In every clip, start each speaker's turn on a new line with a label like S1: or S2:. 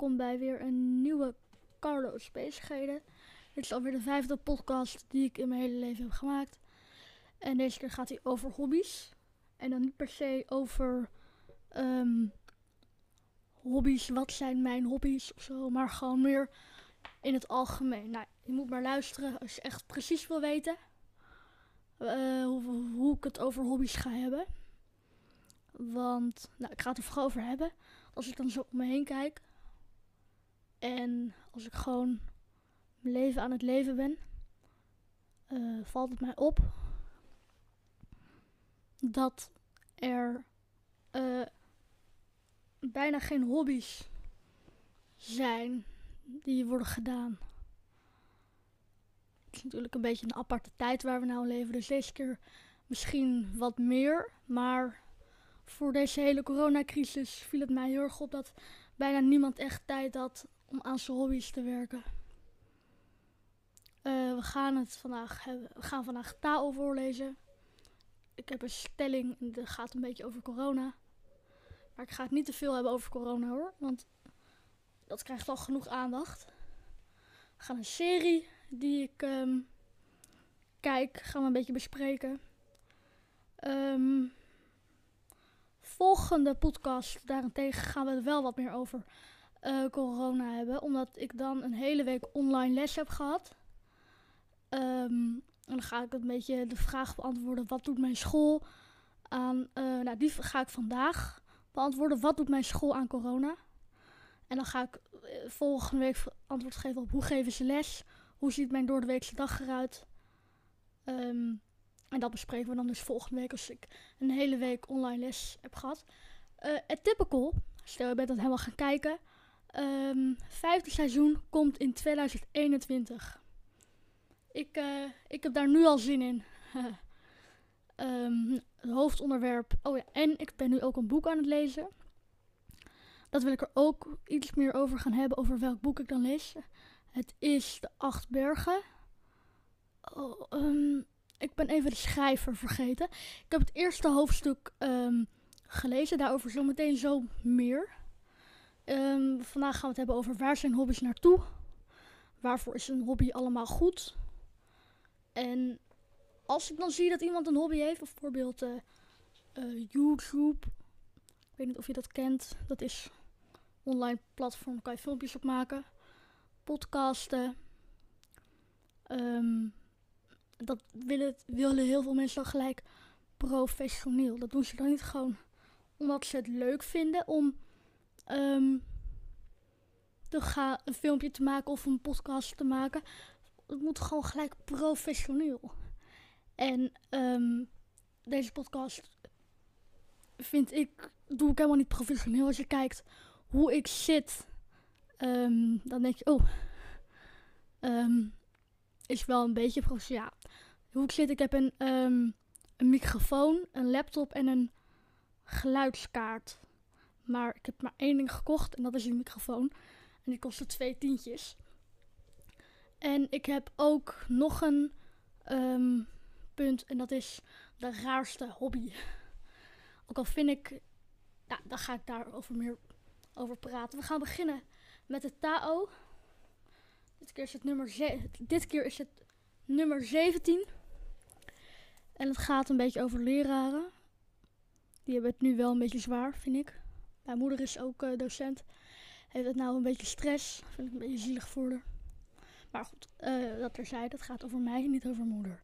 S1: welkom bij weer een nieuwe Carlo's Bezigheden. Dit is alweer de vijfde podcast die ik in mijn hele leven heb gemaakt. En deze keer gaat hij over hobby's. En dan niet per se over ehm, hobby's, wat zijn mijn hobby's of zo, maar gewoon meer in het algemeen. Nou, je moet maar luisteren als je echt precies wil weten eh, hoe, hoe ik het over hobby's ga hebben. Want, nou, ik ga het er vooral over hebben. Als ik dan zo om me heen kijk. En als ik gewoon mijn leven aan het leven ben. eh, valt het mij op. Dat er eh, bijna geen hobby's zijn die worden gedaan. Het is natuurlijk een beetje een aparte tijd waar we nou leven. Dus deze keer misschien wat meer. Maar voor deze hele coronacrisis viel het mij heel erg op dat bijna niemand echt tijd had om aan zijn hobby's te werken. Eh, we gaan het vandaag hebben. We gaan vandaag taal voorlezen. Ik heb een stelling dat gaat een beetje over corona. Maar ik ga het niet te veel hebben over corona hoor, want dat krijgt al genoeg aandacht. We gaan een serie die ik ehm, kijk, gaan we een beetje bespreken. Ehm, volgende podcast daarentegen gaan we het wel wat meer over eh, corona hebben. Omdat ik dan een hele week online les heb gehad. Ehm, en dan ga ik een beetje de vraag beantwoorden: wat doet mijn school aan. eh, nou, die ga ik vandaag beantwoorden. Wat doet mijn school aan corona? En dan ga ik eh, volgende week antwoord geven op hoe geven ze les? Hoe ziet mijn doordeweekse dag eruit? Ehm, en dat bespreken we dan dus volgende week als ik een hele week online les heb gehad. Eh het typical, stel je bent dat helemaal gaan kijken. Ehm vijfde seizoen komt in 2021. Ik, eh, ik heb daar nu al zin in. Ehm, het hoofdonderwerp. Oh ja, en ik ben nu ook een boek aan het lezen. Dat wil ik er ook iets meer over gaan hebben, over welk boek ik dan lees. Het is De Acht Bergen. Oh, ehm, ik ben even de schrijver vergeten. Ik heb het eerste hoofdstuk gelezen, daarover zometeen zo meer. Ehm, vandaag gaan we het hebben over waar zijn hobby's naartoe? Waarvoor is een hobby allemaal goed? En als ik dan zie dat iemand een hobby heeft, bijvoorbeeld eh, YouTube. Ik weet niet of je dat kent. Dat is een online platform, kan je filmpjes op maken. Podcasten. Ehm, dat willen, willen heel veel mensen dan gelijk professioneel. Dat doen ze dan niet gewoon omdat ze het leuk vinden om ehm, te gaan, een filmpje te maken of een podcast te maken. Het moet gewoon gelijk professioneel. En ehm, deze podcast vind ik, doe ik helemaal niet professioneel. Als je kijkt hoe ik zit, ehm, dan denk je, oh, is wel een beetje professioneel. Ja, hoe ik zit, ik heb een, een microfoon, een laptop en een geluidskaart. Maar ik heb maar één ding gekocht en dat is een microfoon. En die kostte twee tientjes. En ik heb ook nog een ehm, punt en dat is de raarste hobby. Ook al vind ik, ja, dan ga ik daarover meer over praten. We gaan beginnen met het Tao. Dit keer is het nummer, dit keer is het nummer 17. En het gaat een beetje over leraren. Die hebben het nu wel een beetje zwaar, vind ik. Mijn moeder is ook eh, docent. Heeft het nou een beetje stress. Vind ik een beetje zielig voor haar. Maar goed, eh, dat terzijde. Het gaat over mij, niet over moeder.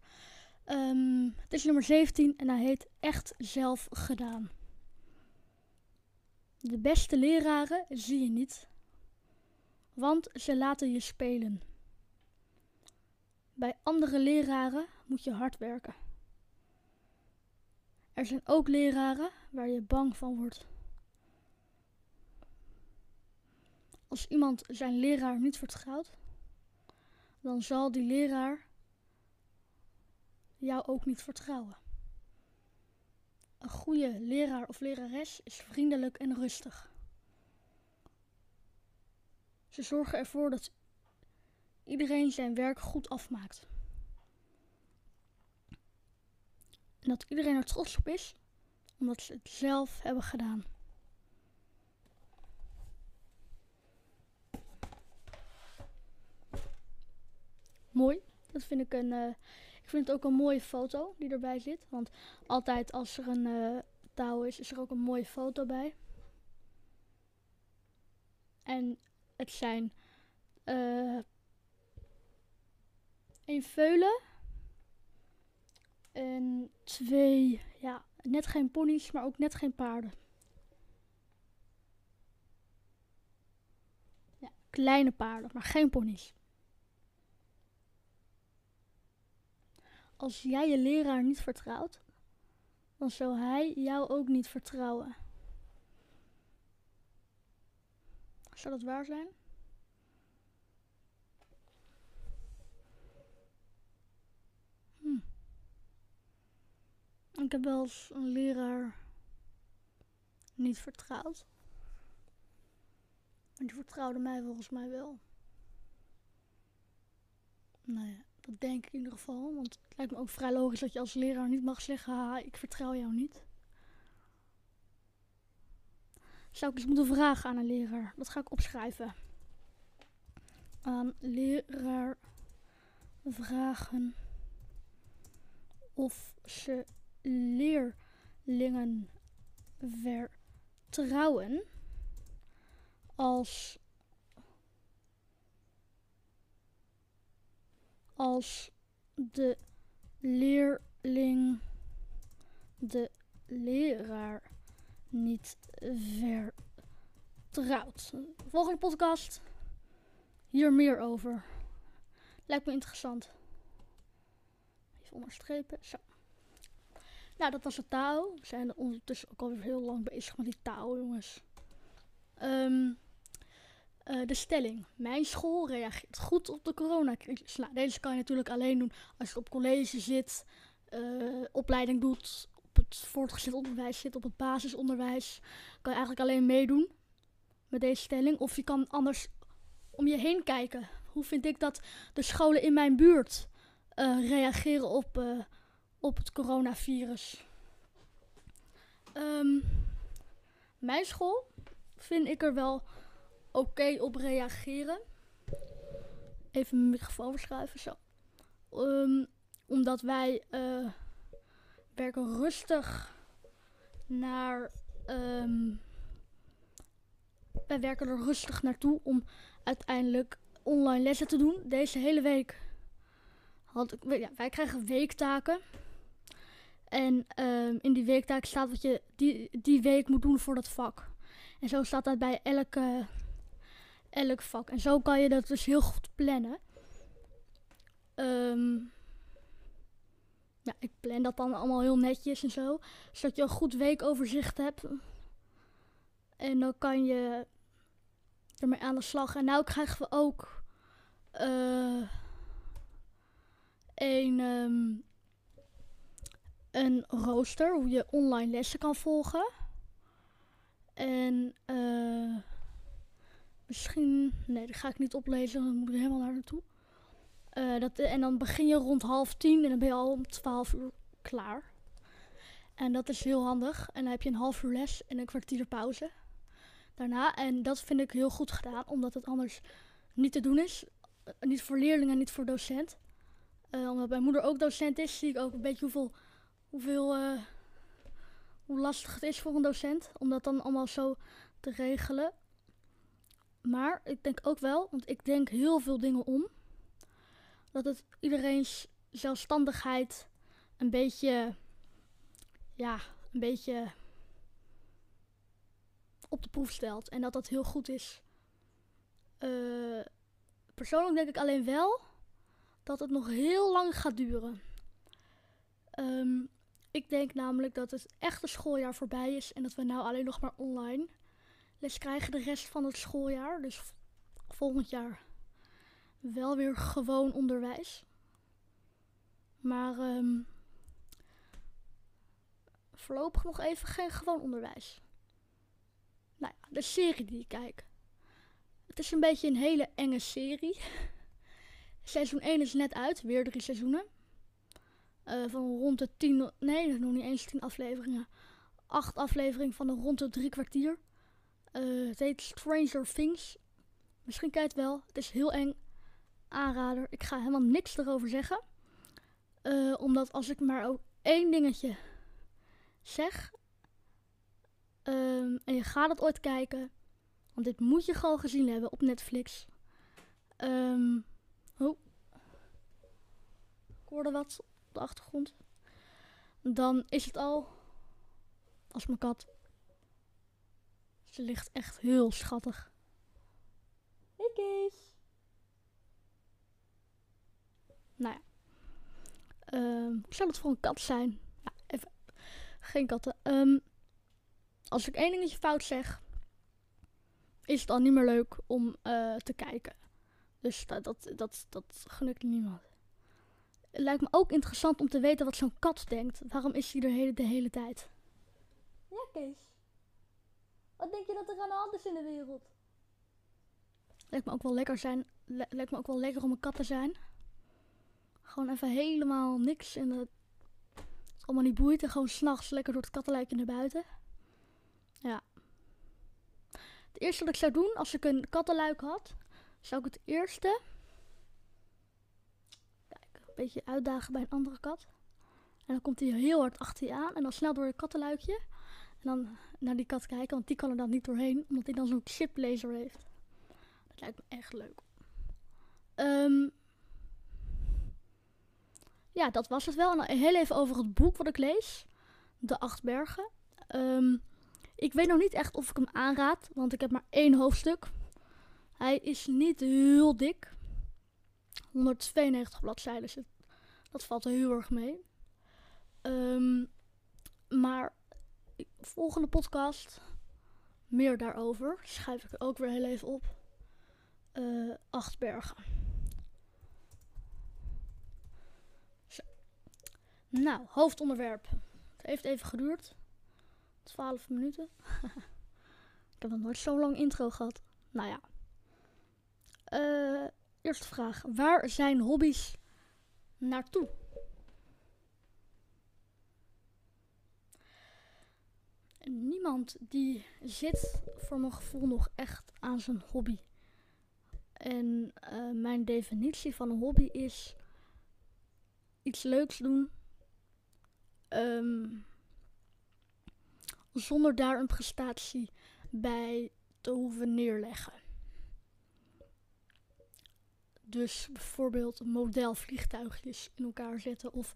S1: Ehm, het is nummer 17 en hij heet Echt Zelf Gedaan. De beste leraren zie je niet, want ze laten je spelen. Bij andere leraren moet je hard werken. Er zijn ook leraren waar je bang van wordt. Als iemand zijn leraar niet vertrouwt, dan zal die leraar jou ook niet vertrouwen. Een goede leraar of lerares is vriendelijk en rustig. Ze zorgen ervoor dat iedereen zijn werk goed afmaakt. En dat iedereen er trots op is, omdat ze het zelf hebben gedaan. Mooi. Dat vind ik een. eh, ik vind het ook een mooie foto die erbij zit. Want altijd als er een eh, touw is, is er ook een mooie foto bij. En het zijn eh een veulen en twee, ja, net geen ponies, maar ook net geen paarden. Ja, kleine paarden, maar geen ponies. Als jij je leraar niet vertrouwt, dan zou hij jou ook niet vertrouwen. Zou dat waar zijn? Hm. Ik heb wel eens een leraar niet vertrouwd. Maar die vertrouwde mij volgens mij wel. Nou ja, dat denk ik in ieder geval. Want het lijkt me ook vrij logisch dat je als leraar niet mag zeggen: Haha, ik vertrouw jou niet. Zou ik eens moeten vragen aan een leraar? Dat ga ik opschrijven. Aan leraar vragen of ze leerlingen vertrouwen als als de leerling de leraar niet vertrouwt. Volgende podcast. Hier meer over. Lijkt me interessant. Even onderstrepen. Zo. Nou, dat was het touw. We zijn ondertussen ook alweer heel lang bezig met die touw, jongens. Ehm, eh, de stelling. Mijn school reageert goed op de coronacrisis. Nou, deze kan je natuurlijk alleen doen als je op college zit, eh, opleiding doet, op het voortgezet onderwijs zit, op het basisonderwijs. Kan je eigenlijk alleen meedoen met deze stelling. Of je kan anders om je heen kijken. Hoe vind ik dat de scholen in mijn buurt eh, reageren op, op het coronavirus? Ehm, mijn school vind ik er wel oké op reageren. Even mijn microfoon verschuiven, zo. Ehm, omdat wij eh, werken rustig naar. ehm, wij werken er rustig naartoe om uiteindelijk online lessen te doen. Deze hele week had ik. Ja, wij krijgen weektaken. En ehm, in die weektaak staat wat je die, die week moet doen voor dat vak. En zo staat dat bij elke, elk vak. En zo kan je dat dus heel goed plannen. Ehm, ja, ik plan dat dan allemaal heel netjes en zo. Zodat je een goed weekoverzicht hebt. En dan kan je ermee aan de slag. En nou krijgen we ook eh, een, ehm, een rooster. Hoe je online lessen kan volgen. En eh, misschien. Nee, dat ga ik niet oplezen, dan moet ik helemaal naar naartoe. Eh, dat, en dan begin je rond half tien en dan ben je al om twaalf uur klaar. En dat is heel handig. En dan heb je een half uur les en een kwartier pauze. Daarna. En dat vind ik heel goed gedaan, omdat het anders niet te doen is. Eh, niet voor leerlingen en niet voor docent. Eh, omdat mijn moeder ook docent is, zie ik ook een beetje hoeveel, hoeveel eh, hoe lastig het is voor een docent om dat dan allemaal zo te regelen. Maar ik denk ook wel, want ik denk heel veel dingen om, dat het iedereen's zelfstandigheid een beetje, ja, een beetje op de proef stelt. En dat dat heel goed is. Eh, persoonlijk denk ik alleen wel dat het nog heel lang gaat duren. Ehm, ik denk namelijk dat het echte schooljaar voorbij is en dat we nou alleen nog maar online les krijgen de rest van het schooljaar. Dus volgend jaar wel weer gewoon onderwijs. Maar ehm, voorlopig nog even geen gewoon onderwijs. Nou ja, de serie die ik kijk. Het is een beetje een hele enge serie. Seizoen 1 is net uit, weer drie seizoenen. Eh, van rond de 10, nee, nog niet eens 10 afleveringen. Acht afleveringen van een rond de drie kwartier. Eh, het heet Stranger Things. Misschien kijk je het wel. Het is heel eng. aanrader. Ik ga helemaal niks erover zeggen. Eh, omdat als ik maar ook één dingetje zeg. ehm, en je gaat het ooit kijken. Want dit moet je gewoon gezien hebben op Netflix. Ehm oh. Ik hoorde wat op de achtergrond. Dan is het al. Als mijn kat. Ze ligt echt heel schattig. Hey Kees. Nou ja. Hoe zou dat voor een kat zijn? Ja, even. Geen katten. Ehm, als ik één dingetje fout zeg, is het dan niet meer leuk om eh, te kijken. Dus dat, dat, dat, dat niemand. Het lijkt me ook interessant om te weten wat zo'n kat denkt. Waarom is hij er hele, de hele tijd? Ja, Kees. Wat denk je dat er aan de hand is in de wereld? Lijkt me ook wel lekker zijn. li- lijkt me ook wel lekker om een kat te zijn. Gewoon even helemaal niks het het allemaal niet boeit en gewoon s'nachts lekker door het kattenluikje naar buiten. Ja. Het eerste wat ik zou doen als ik een kattenluik had, zou ik het eerste. Kijk, een beetje uitdagen bij een andere kat. En dan komt hij heel hard achter je aan en dan snel door het kattenluikje. En dan naar die kat kijken, want die kan er dan niet doorheen, omdat hij dan zo'n chiplaser heeft. Dat lijkt me echt leuk. Ehm, ja, dat was het wel. En heel even over het boek wat ik lees. De Acht Bergen. Ehm, ik weet nog niet echt of ik hem aanraad, want ik heb maar één hoofdstuk. Hij is niet heel dik. 192 bladzijden, dat valt heel erg mee. Ehm, maar volgende podcast, meer daarover. Schrijf ik ook weer heel even op. Eh, acht bergen. Zo. Nou, hoofdonderwerp. Het heeft even geduurd. 12 minuten. ik heb nog nooit zo'n lang intro gehad. Nou ja. Eh, eerste vraag. Waar zijn hobby's naartoe? Niemand die zit voor mijn gevoel nog echt aan zijn hobby. En eh, mijn definitie van een hobby is iets leuks doen. ehm, zonder daar een prestatie bij te hoeven neerleggen. Dus bijvoorbeeld modelvliegtuigjes in elkaar zetten of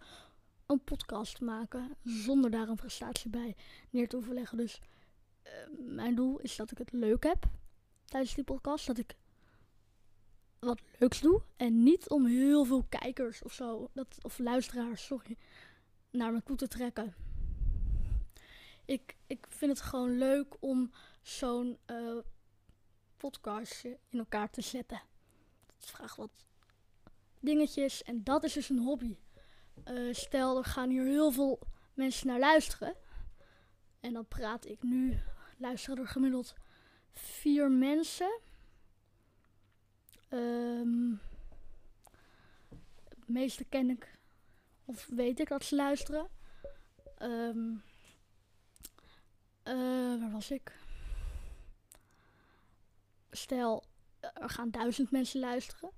S1: een podcast maken zonder daar een prestatie bij neer te hoeven leggen. Dus eh, mijn doel is dat ik het leuk heb tijdens die podcast, dat ik wat leuks doe en niet om heel veel kijkers of zo, dat, of luisteraars, sorry, naar me toe te trekken. Ik, ik vind het gewoon leuk om zo'n eh podcastje in elkaar te zetten. Het vraagt wat dingetjes en dat is dus een hobby. Eh, stel, er gaan hier heel veel mensen naar luisteren. En dan praat ik nu, luisteren er gemiddeld vier mensen. De meeste ken ik of weet ik dat ze luisteren. Ehm eh, waar was ik? Stel, er gaan duizend mensen luisteren.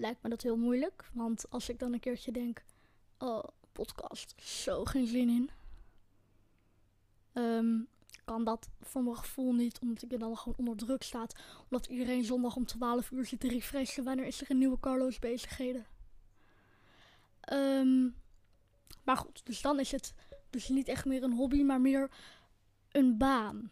S1: Lijkt me dat heel moeilijk. Want als ik dan een keertje denk: Oh, podcast, zo geen zin in. Ehm, kan dat voor mijn gevoel niet, omdat ik er dan gewoon onder druk staat. Omdat iedereen zondag om 12 uur zit te refreshen. Wanneer is er een nieuwe Carlos bezigheden? Ehm, maar goed, dus dan is het dus niet echt meer een hobby, maar meer een baan.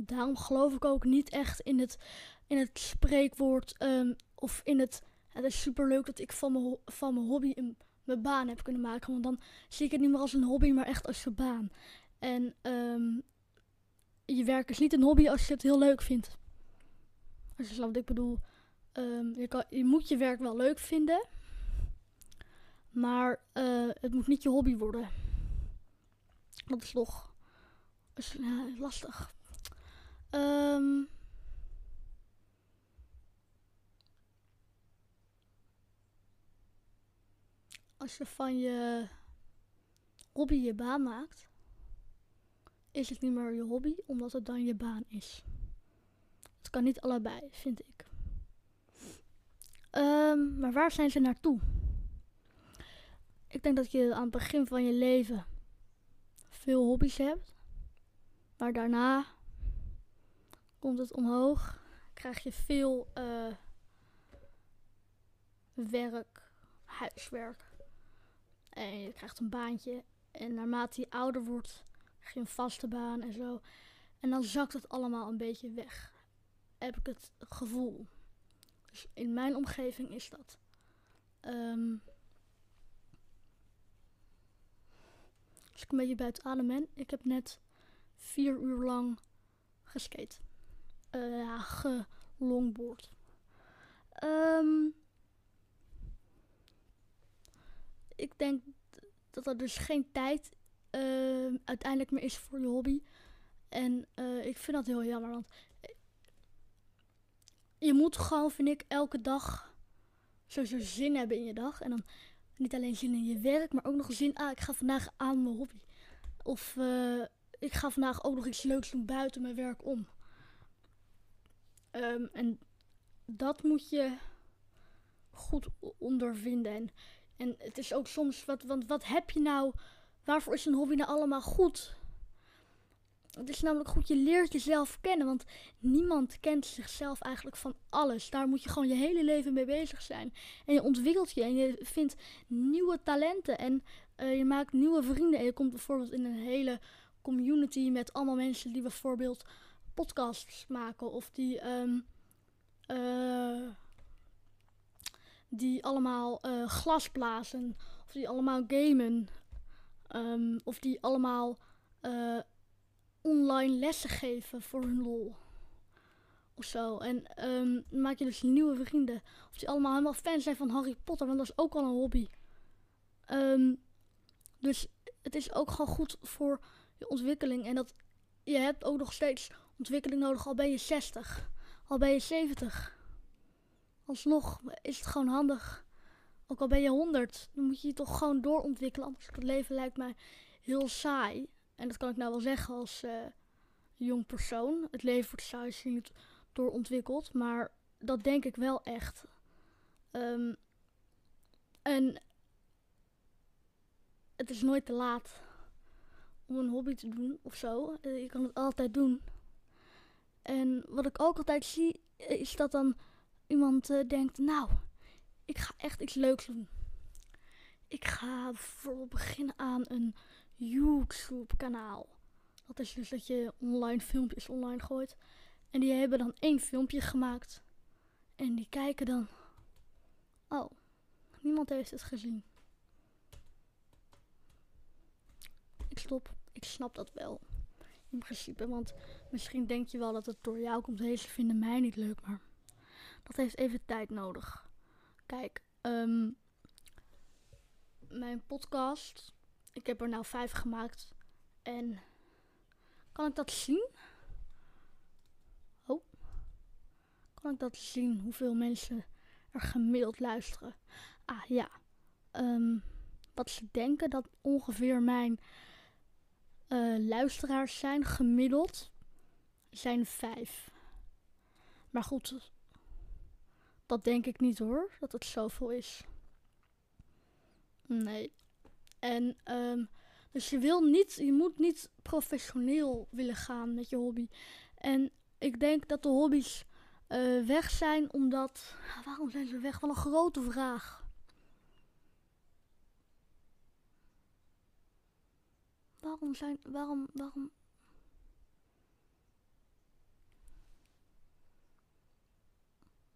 S1: Daarom geloof ik ook niet echt in het, in het spreekwoord ehm, of in het. Het is superleuk dat ik van mijn, van mijn hobby mijn baan heb kunnen maken. Want dan zie ik het niet meer als een hobby, maar echt als je baan. En ehm, je werk is niet een hobby als je het heel leuk vindt. Als je snapt wat ik bedoel. Ehm, je, kan, je moet je werk wel leuk vinden. Maar eh, het moet niet je hobby worden. Dat is toch ja, lastig. Ehm, als je van je hobby je baan maakt, is het niet meer je hobby, omdat het dan je baan is. Het kan niet allebei, vind ik. Ehm, maar waar zijn ze naartoe? Ik denk dat je aan het begin van je leven veel hobby's hebt. Maar daarna komt het omhoog. Krijg je veel uh, werk, huiswerk. En je krijgt een baantje. En naarmate je ouder wordt, krijg je een vaste baan en zo. En dan zakt het allemaal een beetje weg. Heb ik het gevoel. Dus in mijn omgeving is dat. Um, als ik een beetje buiten adem ben. Ik heb net vier uur lang geskate. Uh, ja, gelongboard. Um, ik denk dat er dus geen tijd uh, uiteindelijk meer is voor je hobby. En uh, ik vind dat heel jammer, want je moet gewoon, vind ik, elke dag sowieso zin hebben in je dag. En dan niet alleen zin in je werk, maar ook nog zin, ah, ik ga vandaag aan mijn hobby. Of uh, ik ga vandaag ook nog iets leuks doen buiten mijn werk om. Um, en dat moet je goed ondervinden. En, en het is ook soms, wat, want wat heb je nou, waarvoor is een hobby nou allemaal goed? Het is namelijk goed, je leert jezelf kennen, want niemand kent zichzelf eigenlijk van alles. Daar moet je gewoon je hele leven mee bezig zijn. En je ontwikkelt je en je vindt nieuwe talenten en uh, je maakt nieuwe vrienden. En je komt bijvoorbeeld in een hele community met allemaal mensen die bijvoorbeeld podcasts maken of die, um, uh, die allemaal uh, glas blazen of die allemaal gamen um, of die allemaal online lessen geven voor hun lol. Of zo. En um, dan maak je dus nieuwe vrienden. Of die allemaal helemaal fan zijn van Harry Potter, want dat is ook al een hobby. Dus het is ook gewoon goed voor je ontwikkeling. En dat je hebt ook nog steeds ontwikkeling nodig, al ben je 60, al ben je 70. Alsnog is het gewoon handig. Ook al ben je 100, dan moet je je toch gewoon doorontwikkelen. Anders het leven lijkt mij heel saai. En dat kan ik nou wel zeggen als uh, jong persoon. Het leven wordt saai als je niet doorontwikkelt. Maar dat denk ik wel echt. Um, en het is nooit te laat om een hobby te doen of zo. Eh, je kan het altijd doen. En wat ik ook altijd zie, is dat dan iemand uh, denkt: Nou, ik ga echt iets leuks doen. Ik ga bijvoorbeeld beginnen aan een YouTube-kanaal. Dat is dus dat je online filmpjes online gooit. En die hebben dan één filmpje gemaakt. En die kijken dan. Oh, niemand heeft het gezien. Ik stop. Ik snap dat wel. In principe. Want misschien denk je wel dat het door jou komt. Hey, vinden mij niet leuk. Maar dat heeft even tijd nodig. Kijk, um, mijn podcast ik heb er nou vijf gemaakt. En kan ik dat zien? Oh. Kan ik dat zien? Hoeveel mensen er gemiddeld luisteren? Ah ja. Um, wat ze denken dat ongeveer mijn uh, luisteraars zijn gemiddeld zijn vijf. Maar goed, dat denk ik niet hoor, dat het zoveel is. Nee, en um, dus je wil niet, je moet niet professioneel willen gaan met je hobby. En ik denk dat de hobby's uh, weg zijn omdat. Waarom zijn ze weg? Wel een grote vraag. Waarom zijn. Waarom. Waarom.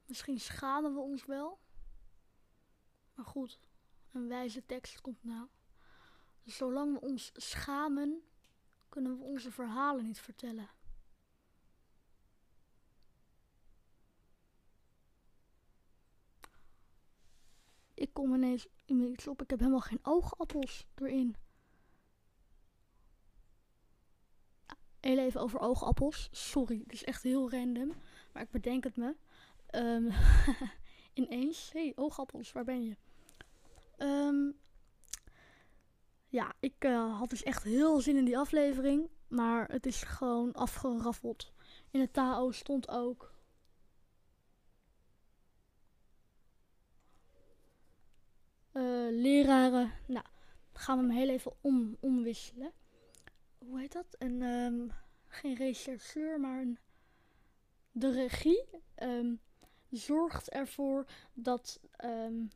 S1: Misschien schamen we ons wel. Maar goed, een wijze tekst komt nou. Zolang we ons schamen, kunnen we onze verhalen niet vertellen. Ik kom ineens iets op. Ik heb helemaal geen oogappels erin. Heel even over oogappels. Sorry, het is echt heel random. Maar ik bedenk het me. Um, ineens. hey, oogappels, waar ben je? Um, ja, ik uh, had dus echt heel zin in die aflevering. Maar het is gewoon afgeraffeld. In het Tao stond ook. leraren. Nou, gaan we hem heel even om, omwisselen. Hoe heet dat? Een, ehm, geen rechercheur, maar een, de regie ehm, zorgt ervoor dat ehm,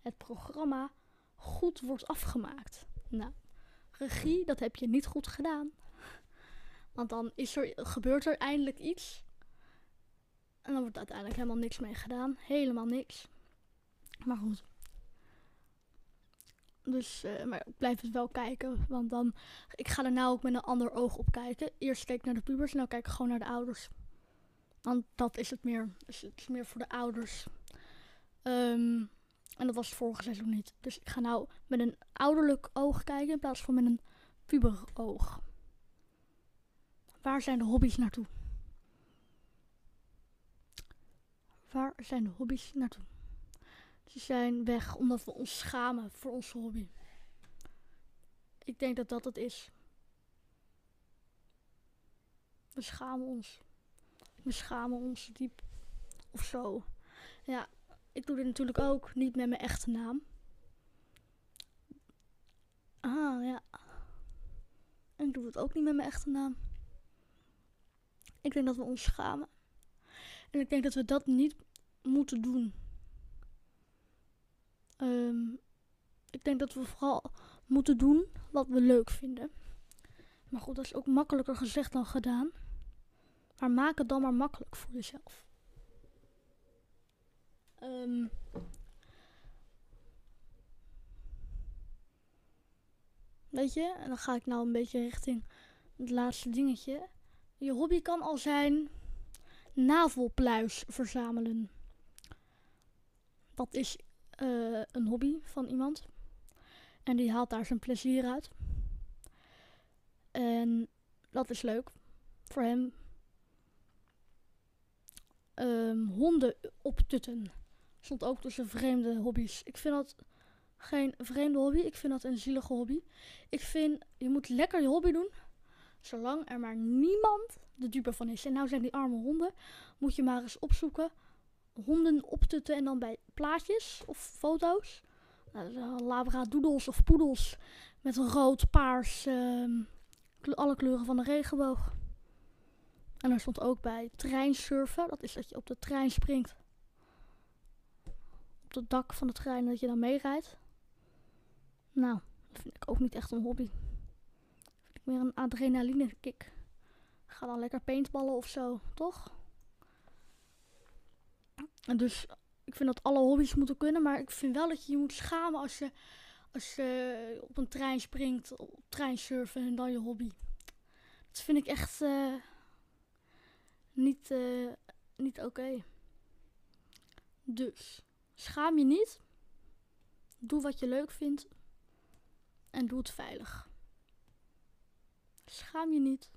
S1: het programma goed wordt afgemaakt. Nou, regie, dat heb je niet goed gedaan. Want dan is er, gebeurt er eindelijk iets. En dan wordt uiteindelijk helemaal niks mee gedaan. Helemaal niks. Maar goed. Dus, uh, maar ik blijf het wel kijken. Want dan, ik ga er nou ook met een ander oog op kijken. Eerst keek ik naar de pubers, en nu kijk ik gewoon naar de ouders. Want dat is het meer. Dus het is meer voor de ouders. Um, en dat was het vorige seizoen niet. Dus ik ga nou met een ouderlijk oog kijken in plaats van met een puber oog. Waar zijn de hobby's naartoe? Waar zijn de hobby's naartoe? Ze zijn weg omdat we ons schamen voor onze hobby. Ik denk dat dat het is. We schamen ons. We schamen ons diep. Of zo. Ja, ik doe dit natuurlijk ook niet met mijn echte naam. Ah, ja. En ik doe het ook niet met mijn echte naam. Ik denk dat we ons schamen. En ik denk dat we dat niet moeten doen. Um, ik denk dat we vooral moeten doen wat we leuk vinden. Maar goed, dat is ook makkelijker gezegd dan gedaan. Maar maak het dan maar makkelijk voor jezelf. Um, weet je, en dan ga ik nou een beetje richting het laatste dingetje. Je hobby kan al zijn navelpluis verzamelen. Dat is uh, een hobby van iemand. En die haalt daar zijn plezier uit. En dat is leuk voor hem. Um, honden optutten stond ook tussen vreemde hobby's. Ik vind dat geen vreemde hobby. Ik vind dat een zielige hobby. Ik vind, je moet lekker je hobby doen. Zolang er maar niemand de dupe van is. En nou zijn die arme honden. Moet je maar eens opzoeken. Honden optutten en dan bij plaatjes of foto's. Nou, labradoodles of poedels. Met rood, paars. Uh, alle kleuren van de regenboog. En er stond ook bij treinsurfen. Dat is dat je op de trein springt het dak van de trein dat je dan meerijdt. Nou, dat vind ik ook niet echt een hobby. Vind ik meer een adrenaline kick. Ga dan lekker paintballen of zo, toch? Dus ik vind dat alle hobby's moeten kunnen, maar ik vind wel dat je je moet schamen als je, als je op een trein springt, op trein surfen en dan je hobby. Dat vind ik echt uh, niet, uh, niet oké. Dus. Schaam je niet. Doe wat je leuk vindt. En doe het veilig. Schaam je niet.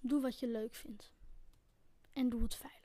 S1: Doe wat je leuk vindt. En doe het veilig.